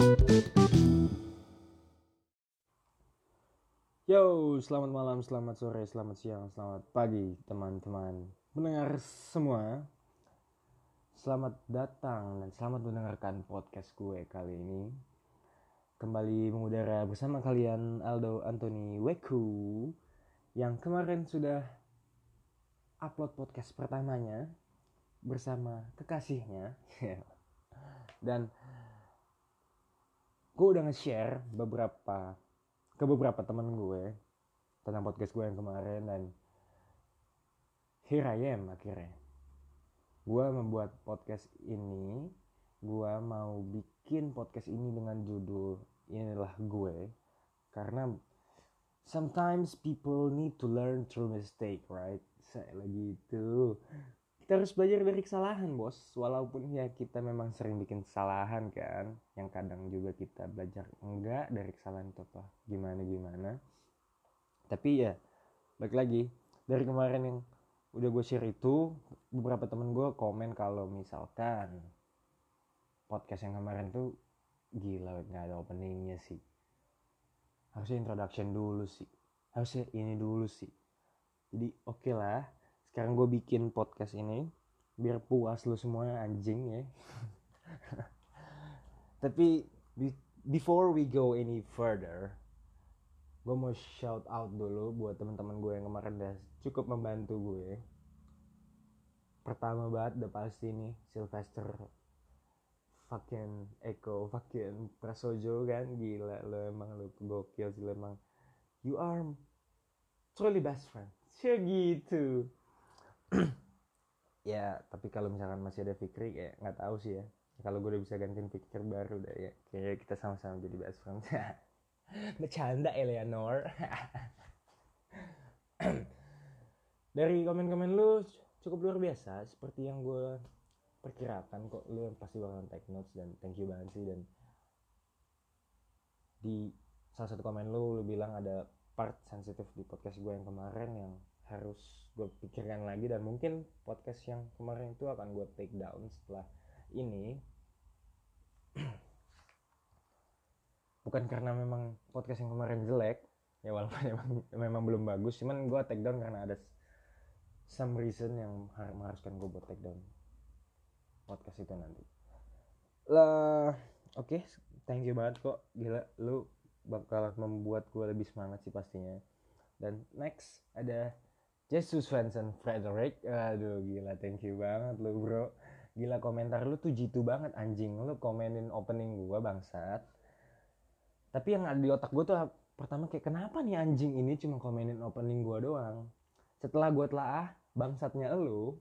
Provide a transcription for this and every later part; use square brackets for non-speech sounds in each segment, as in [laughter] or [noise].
Yo, selamat malam, selamat sore, selamat siang, selamat pagi teman-teman pendengar semua. Selamat datang dan selamat mendengarkan podcast gue kali ini. Kembali mengudara bersama kalian Aldo Anthony Weku yang kemarin sudah upload podcast pertamanya bersama kekasihnya. [laughs] dan gue udah nge-share beberapa ke beberapa temen gue tentang podcast gue yang kemarin dan here I am akhirnya. Gue membuat podcast ini gue mau bikin podcast ini dengan judul inilah gue karena sometimes people need to learn through mistake right? Saya lagi itu harus belajar dari kesalahan bos. Walaupun ya kita memang sering bikin kesalahan kan yang kadang juga kita belajar enggak dari kesalahan itu apa gimana gimana. Tapi ya balik lagi dari kemarin yang udah gue share itu beberapa temen gue komen kalau misalkan podcast yang kemarin tuh gila nggak ada openingnya sih. Harusnya introduction dulu sih. Harusnya ini dulu sih. Jadi oke okay lah sekarang gue bikin podcast ini biar puas lu semua anjing ya. [laughs] Tapi before we go any further gue mau shout out dulu buat teman-teman gue yang kemarin udah cukup membantu gue. Pertama banget udah pasti nih Sylvester fucking Eko fucking Prasojo kan? Gila lo emang lo gokil sih lo emang. You are truly best friend sih gitu [clears throat] ya tapi kalau misalkan masih ada Fikri kayak nggak tahu sih ya. Kalau gue udah bisa gantiin pikir baru udah ya kayaknya kita sama-sama jadi best friend [laughs] bercanda Eleanor. [clears throat] Dari komen-komen lu cukup luar biasa seperti yang gue perkirakan kok. Lu pasti bakalan take notes dan thank you banget sih. Dan di salah satu komen lu lu bilang ada part sensitif di podcast gue yang kemarin yang harus gue pikirkan lagi dan mungkin podcast yang kemarin itu akan gue take down setelah ini. [clears throat] Bukan karena memang podcast yang kemarin jelek ya walaupun [laughs] memang, memang belum bagus cuman gue take down karena ada some reason yang mengharuskan gue buat take down podcast itu nanti. Lah oke okay, thank you banget kok. Gila lu bakal membuat gue lebih semangat sih pastinya. Dan next ada Jesus Vincent Frederick. Aduh gila thank you banget lu bro. Gila komentar lu tuh jitu banget anjing. Lu komenin opening gua bangsat. Tapi yang ada di otak gue tuh pertama kayak kenapa nih anjing ini cuma komenin opening gua doang? Setelah gue telah bangsatnya lu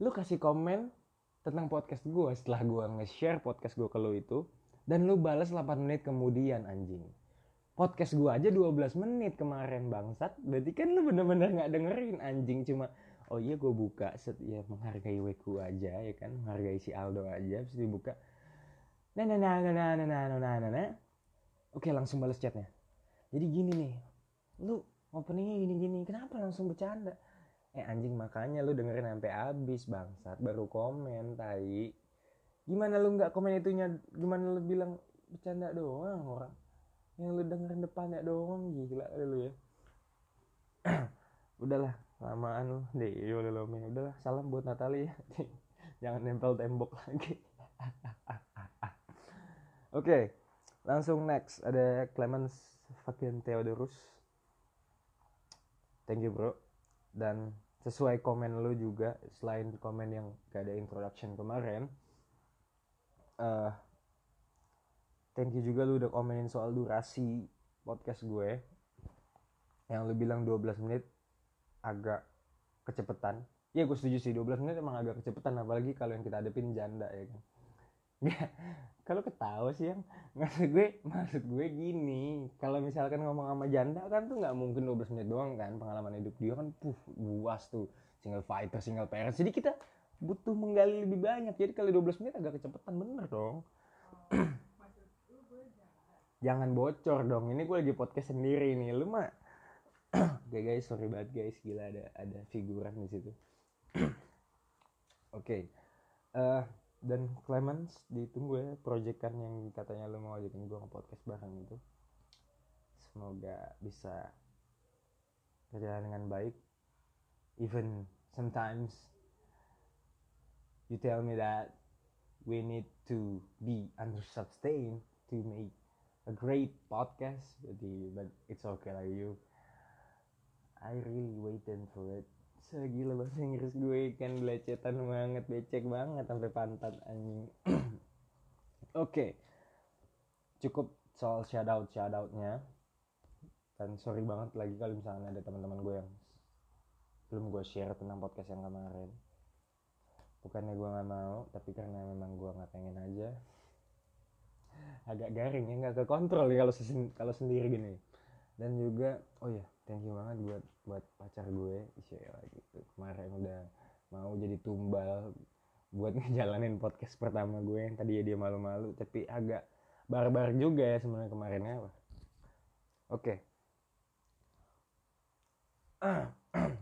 lu kasih komen tentang podcast gue setelah gue nge-share podcast gue ke lu itu dan lu balas 8 menit kemudian anjing podcast gue aja 12 menit kemarin bangsat. Berarti kan lu bener-bener nggak dengerin anjing. Cuma oh iya gue buka set ya menghargai weku aja ya kan? Menghargai si Aldo aja terus dibuka. Nah nah nah nah nah nah nah nah nah nah. Oke langsung balas chatnya. Jadi gini nih lu openingnya gini gini kenapa langsung bercanda? Eh anjing makanya lu dengerin sampai habis bangsat. Baru komen tai. Gimana lu nggak komen itunya? Gimana lu bilang bercanda doang orang yang lu dengerin depannya doang gila lu ya. [clears throat] Udahlah lamaan lu. Deh yo lo udahlah salam buat Natali ya. [laughs] Jangan nempel tembok lagi. [laughs] Oke okay, langsung next. Ada Clemens fucking Theodorus. Thank you bro. Dan sesuai komen lu juga selain komen yang gak ada introduction kemarin uh, thank you juga lu udah komenin soal durasi podcast gue. Yang lu bilang 12 menit agak kecepetan. Ya gue setuju sih 12 menit emang agak kecepetan apalagi kalau yang kita hadapin janda ya kan? [laughs] Kalau ketawa sih yang. Maksud gue maksud gue gini kalau misalkan ngomong sama janda kan tuh nggak mungkin 12 menit doang kan pengalaman hidup dia kan puh buas tuh. Single fighter single parents jadi kita butuh menggali lebih banyak. Jadi kalau 12 menit agak kecepetan bener dong [clears throat] jangan bocor dong ini gue lagi podcast sendiri nih. Lu mah [clears throat] oke okay, guys sorry banget guys. Gila ada ada figuran di situ. [clears throat] Oke. Okay. uh, dan Clemens ditunggu ya proyekan yang katanya lu mau ajakin gue podcast bareng itu. Semoga bisa berjalan dengan baik. Even sometimes you tell me that we need to be under sustain to make a great podcast jadi but it's okay lah you I really waiting for it. Segila bahasa Inggris gue kan belecetan banget becek banget sampai pantat anjing. [clears throat] Oke cukup soal shout out shout outnya dan sorry banget lagi kalau misalnya ada teman-teman gue yang belum gue share tentang podcast yang kemarin. Bukannya gue nggak mau tapi karena memang gue nggak pengen aja agak garing ya nggak ke kontrol ya kalau kalau sendiri gini. Dan juga oh ya thank you banget buat buat pacar gue Isya gitu. Kemarin udah mau jadi tumbal buat [laughs] ngejalanin podcast pertama gue yang tadi ya dia malu-malu tapi agak barbar juga ya sebenarnya kemarin ya oke. Okay. [clears throat]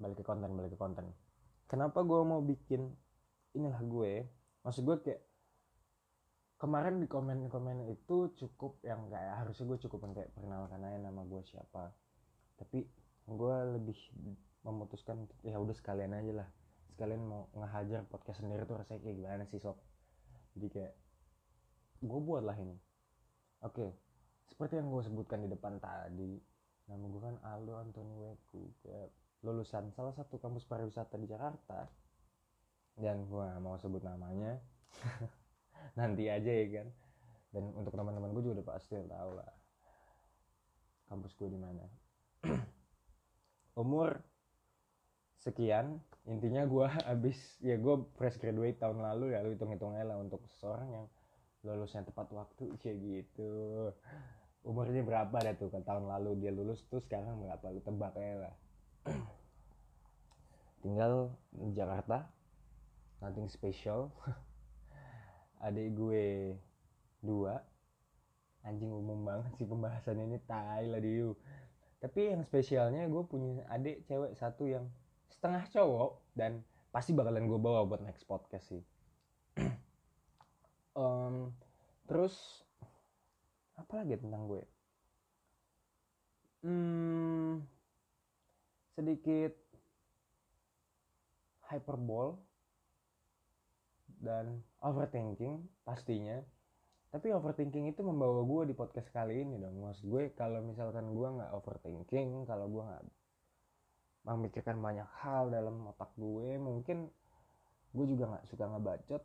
balik ke konten balik ke konten. Kenapa gue mau bikin inilah gue? Maksud gue kayak kemarin di komen-komen itu cukup yang kayak harusnya gue cukup kayak perkenalkan aja nama gue siapa. Tapi gue lebih memutuskan ya udah sekalian aja lah. Sekalian mau ngehajar podcast sendiri tuh rasanya kayak gimana sih sob? Jadi kayak gue buat lah ini. Oke seperti yang gue sebutkan di depan tadi nama gue kan Aldo Antoni Weku lulusan salah satu kampus pariwisata di Jakarta. Dan gue mau sebut namanya [laughs] nanti aja ya kan. Dan untuk teman-teman gue juga udah pasti tahu lah kampus gue di mana. [clears throat] Umur sekian intinya gue [laughs] abis ya gue fresh graduate tahun lalu ya lu hitung hitungnya lah untuk seseorang yang lulusnya tepat waktu kayak [laughs] gitu. Umurnya berapa dah tuh kan tahun lalu dia lulus tuh sekarang berapa? Lu tebak aja lah. [clears throat] Tinggal di Jakarta nothing special [laughs] adik gue dua. Anjing umum banget sih pembahasan ini tai lah diu. Tapi yang spesialnya gue punya adik cewek satu yang setengah cowok dan pasti bakalan gue bawa buat next podcast sih. [clears throat] Um, terus apa lagi tentang gue? Hmm, sedikit hyperbol dan overthinking pastinya. Tapi overthinking itu membawa gue di podcast kali ini dong. Maksud gue kalau misalkan gue nggak overthinking kalau gue nggak memikirkan banyak hal dalam otak gue mungkin gue juga nggak suka ngebacot.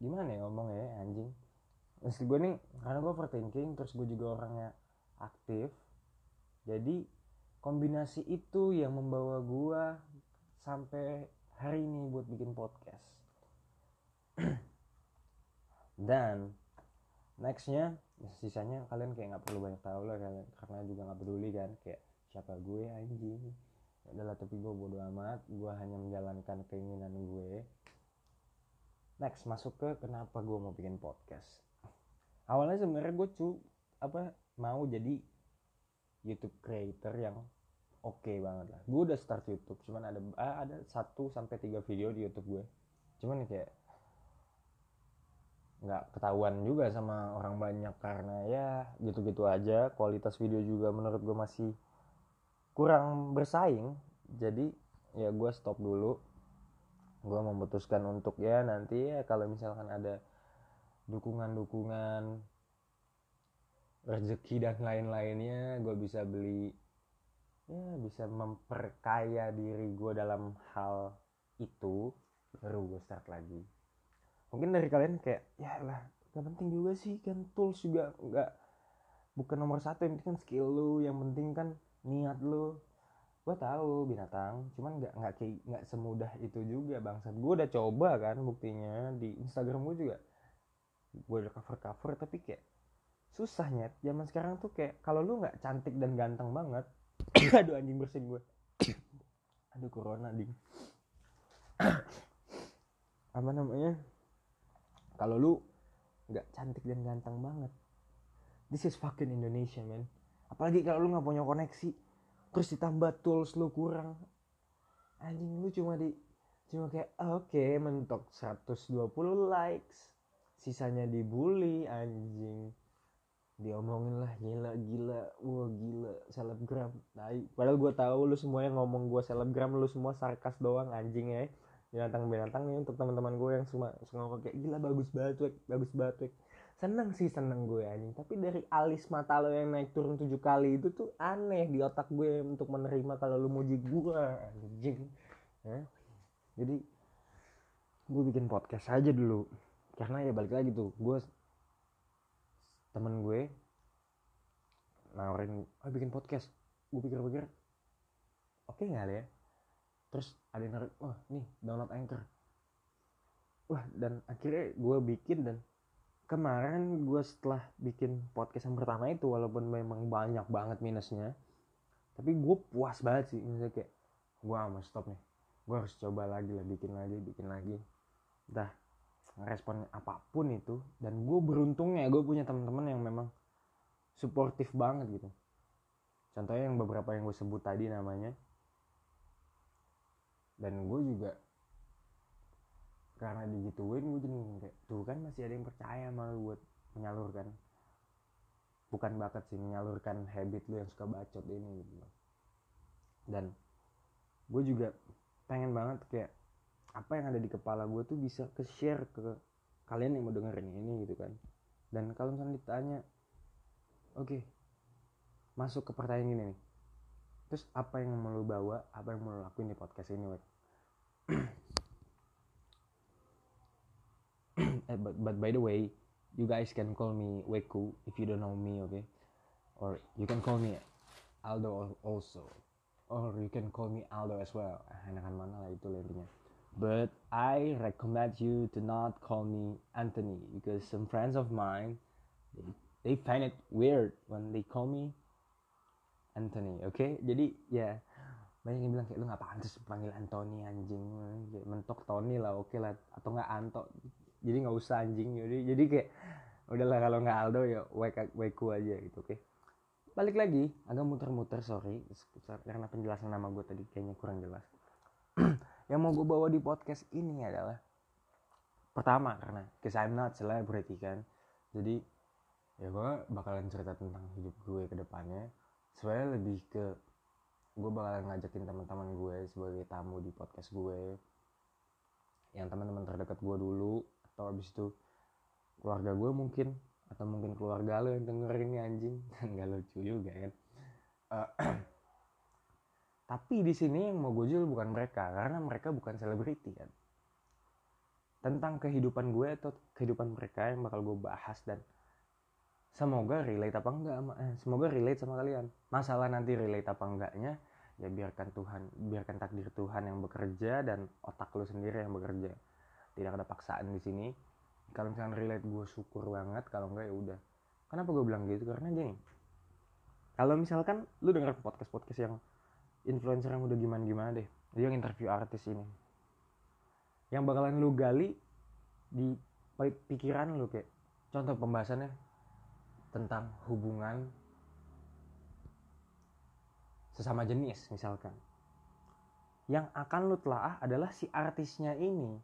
Gimana ya ngomong ya anjing? Maksud gue nih karena gue overthinking terus gue juga orangnya aktif. Jadi kombinasi itu yang membawa gue sampai hari ini buat bikin podcast. [clears throat] Dan nextnya sisanya kalian kayak nggak perlu banyak tahu lah kalian karena juga nggak peduli kan kayak siapa gue anjing. Ya adalah tapi gue bodo amat gue hanya menjalankan keinginan gue. Next masuk ke kenapa gue mau bikin podcast. Awalnya sebenarnya gue cu apa mau jadi YouTube creator yang oke okay banget lah. Gue udah start YouTube cuman ada ah, ada satu sampai tiga video di YouTube gue cuman kayak nggak ketahuan juga sama orang banyak karena ya gitu-gitu aja. Kualitas video juga menurut gue masih kurang bersaing. Jadi ya gue stop dulu. Gue memutuskan untuk ya nanti ya kalau misalkan ada dukungan-dukungan rezeki dan lain-lainnya gue bisa beli ya bisa memperkaya diri gue dalam hal itu baru gue start lagi. Mungkin dari kalian kayak ya lah gak penting juga sih kan tools juga nggak bukan nomor satu yang penting kan skill lu yang penting kan niat lu. Gue tahu binatang cuman nggak nggak kayak nggak semudah itu juga bangsa gue udah coba kan buktinya di Instagram gue juga gue udah cover cover tapi kayak susahnya zaman sekarang tuh kayak kalau lu nggak cantik dan ganteng banget [coughs] aduh anjing bersin gue [coughs] aduh corona ding. [coughs] Apa namanya? Kalau lu nggak cantik dan ganteng banget this is fucking Indonesia man. Apalagi kalau lu nggak punya koneksi terus ditambah tools lu kurang. Anjing lu cuma di cuma kayak oke okay, mentok 120 likes sisanya dibully anjing diomongin lah gila gila wah gila selebgram. Tai padahal gue tahu lu semua yang ngomong gue selebgram lu semua sarkas doang anjing ya binatang-binatang nih untuk teman-teman gue yang semua suka kayak gila bagus banget wek bagus banget wek. Seneng sih seneng gue anjing. Tapi dari alis mata lo yang naik turun tujuh kali itu tuh aneh di otak gue untuk menerima kalau lu muji gue anjing ya jadi gue bikin podcast aja dulu. Karena ya balik lagi tuh gue temen gue nawarin oh bikin podcast. Gue pikir-pikir oke okay nggak ya? Terus ada yang narik wah nih download anchor. Wah dan akhirnya gue bikin dan kemarin gue setelah bikin podcast yang pertama itu walaupun memang banyak banget minusnya tapi gue puas banget sih. Misalnya kayak gue mau stop nih. Gue harus coba lagi lah bikin lagi bikin lagi. Dah respon apa pun itu dan gue beruntungnya gue punya teman-teman yang memang suportif banget gitu. Contohnya yang beberapa yang gue sebut tadi namanya. Dan gue juga karena digituin gue jadi kayak tuh kan masih ada yang percaya sama buat menyalurkan bukan bakat sih menyalurkan habit lu yang suka bacot ini gitu. Dan gue juga pengen banget kayak apa yang ada di kepala gue tuh bisa ke share ke kalian yang mau dengerin ini gitu kan. Dan kalau misalnya ditanya oke okay, masuk ke pertanyaan ini nih. Terus apa yang mau lo bawa apa yang mau lo lakuin di podcast ini wek? [clears throat] Eh, but, but by the way you guys can call me Weku if you don't know me okay? Or you can call me Aldo also. Or you can call me Aldo as well. Enakan mana lah itu intinya but I recommend you to not call me Anthony because some friends of mine they, they find it weird when they call me Anthony oke okay? jadi ya yeah, banyak yang bilang kayak lu nggak pantas panggil Anthony anjing. Kayak mentok Tony lah oke okay lah. Atau nggak Anto. Jadi nggak usah anjing. Jadi jadi kayak udahlah kalau nggak Aldo ya Weku aja gitu oke? Okay? balik lagi. Agak muter-muter sorry. Karena penjelasan nama gue tadi kayaknya kurang jelas [clears throat] yang mau gue bawa di podcast ini adalah pertama karena cause I'm not celebrity kan. Jadi ya gue bakalan cerita tentang hidup gue ke depannya. Sebenarnya lebih ke gue bakalan ngajakin teman-teman gue sebagai tamu di podcast gue. Yang teman-teman terdekat gue dulu atau abis itu keluarga gue mungkin atau mungkin keluarga lo yang dengerin ini anjing. [laughs] Nggak lucu juga kan. Uh, [clears throat] tapi di sini yang mau gue jual bukan mereka karena mereka bukan selebriti kan? Tentang kehidupan gue atau kehidupan mereka yang bakal gue bahas dan semoga relate apa enggak eh, semoga relate sama kalian. Masalah nanti relate apa enggaknya ya biarkan Tuhan biarkan takdir Tuhan yang bekerja dan otak lu sendiri yang bekerja. Tidak ada paksaan di sini. Kalau misalnya relate gue syukur banget. Kalau enggak ya udah. Kenapa gue bilang gitu? Karena gini. Kalau misalkan lu denger podcast podcast yang influencer yang udah gimana gimana deh. Dia yang interview artis ini. Yang bakalan lu gali di pikiran lu kayak contoh pembahasannya tentang hubungan sesama jenis misalkan. Yang akan lu telaah adalah si artisnya ini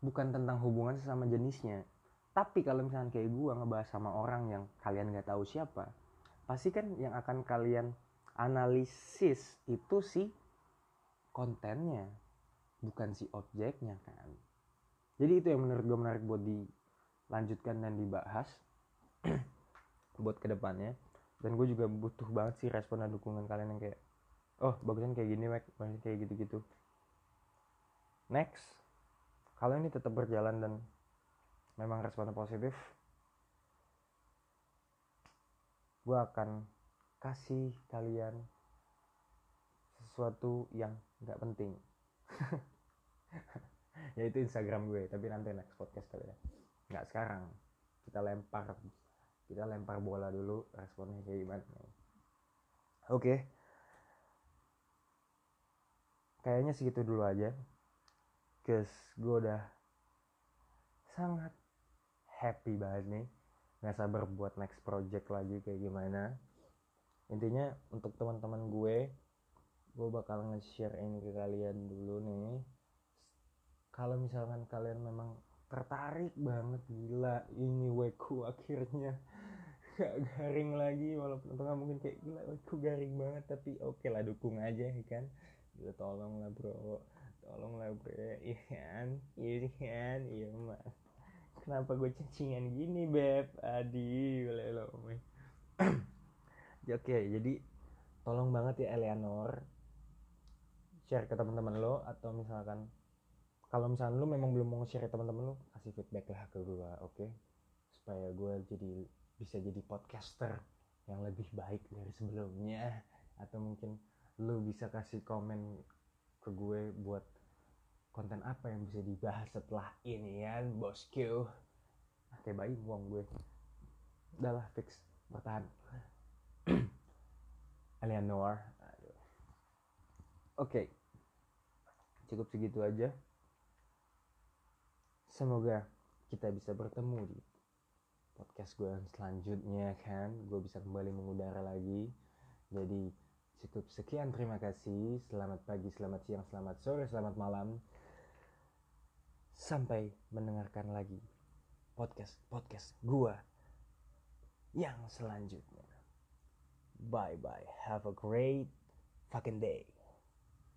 bukan tentang hubungan sesama jenisnya. Tapi kalau misalnya kayak gue ngebahas sama orang yang kalian gak tahu siapa pasti kan yang akan kalian analisis itu si kontennya bukan si objeknya kan? Jadi itu yang menurut gue menarik buat dilanjutkan dan dibahas [clears throat] buat ke depannya. Dan gue juga butuh banget sih respon dan dukungan kalian yang kayak oh bagusnya kayak gini Mac. Bagusnya kayak gitu-gitu. Next kalau ini tetap berjalan dan memang responnya positif gue akan kasih kalian sesuatu yang nggak penting. [laughs] Yaitu Instagram gue tapi nanti next podcast kali ya. Nggak sekarang. Kita lempar kita lempar bola dulu responnya kayak gimana oke. Okay. kayaknya segitu dulu aja. Guys gue udah sangat happy banget nih. Nggak sabar buat next project lagi kayak gimana intinya untuk teman-teman gue gue bakal nge-share ini ke kalian dulu nih. Kalau misalkan kalian memang tertarik banget gila ini weku akhirnya. [laughs] Gak garing lagi walaupun tengah mungkin kayak gila weku garing banget tapi oke okay lah dukung aja ya kan? Gila tolong lah bro. Tolong lah bro iya kan? Iya kan? Iya mas kenapa gue cacingan gini beb? Adi boleh [clears throat] oke jadi tolong banget ya Eleanor share ke teman-teman lo atau misalkan kalau misalkan lo memang belum mau share ke teman-teman lo kasih feedback lah ke gue oke? Okay? supaya gue jadi bisa jadi podcaster yang lebih baik dari sebelumnya. Atau mungkin lo bisa kasih komen ke gue buat konten apa yang bisa dibahas setelah ini ya bosku kayak bayi uang gue udah lah fix. Bertahan Eleanor. Oke. Okay. cukup segitu aja. Semoga kita bisa bertemu di podcast gue yang selanjutnya kan? Gue bisa kembali mengudara lagi. Jadi cukup sekian. Terima kasih. Selamat pagi selamat siang selamat sore selamat malam. Sampai mendengarkan lagi podcast podcast gua yang selanjutnya. Bye bye. Have a great fucking day.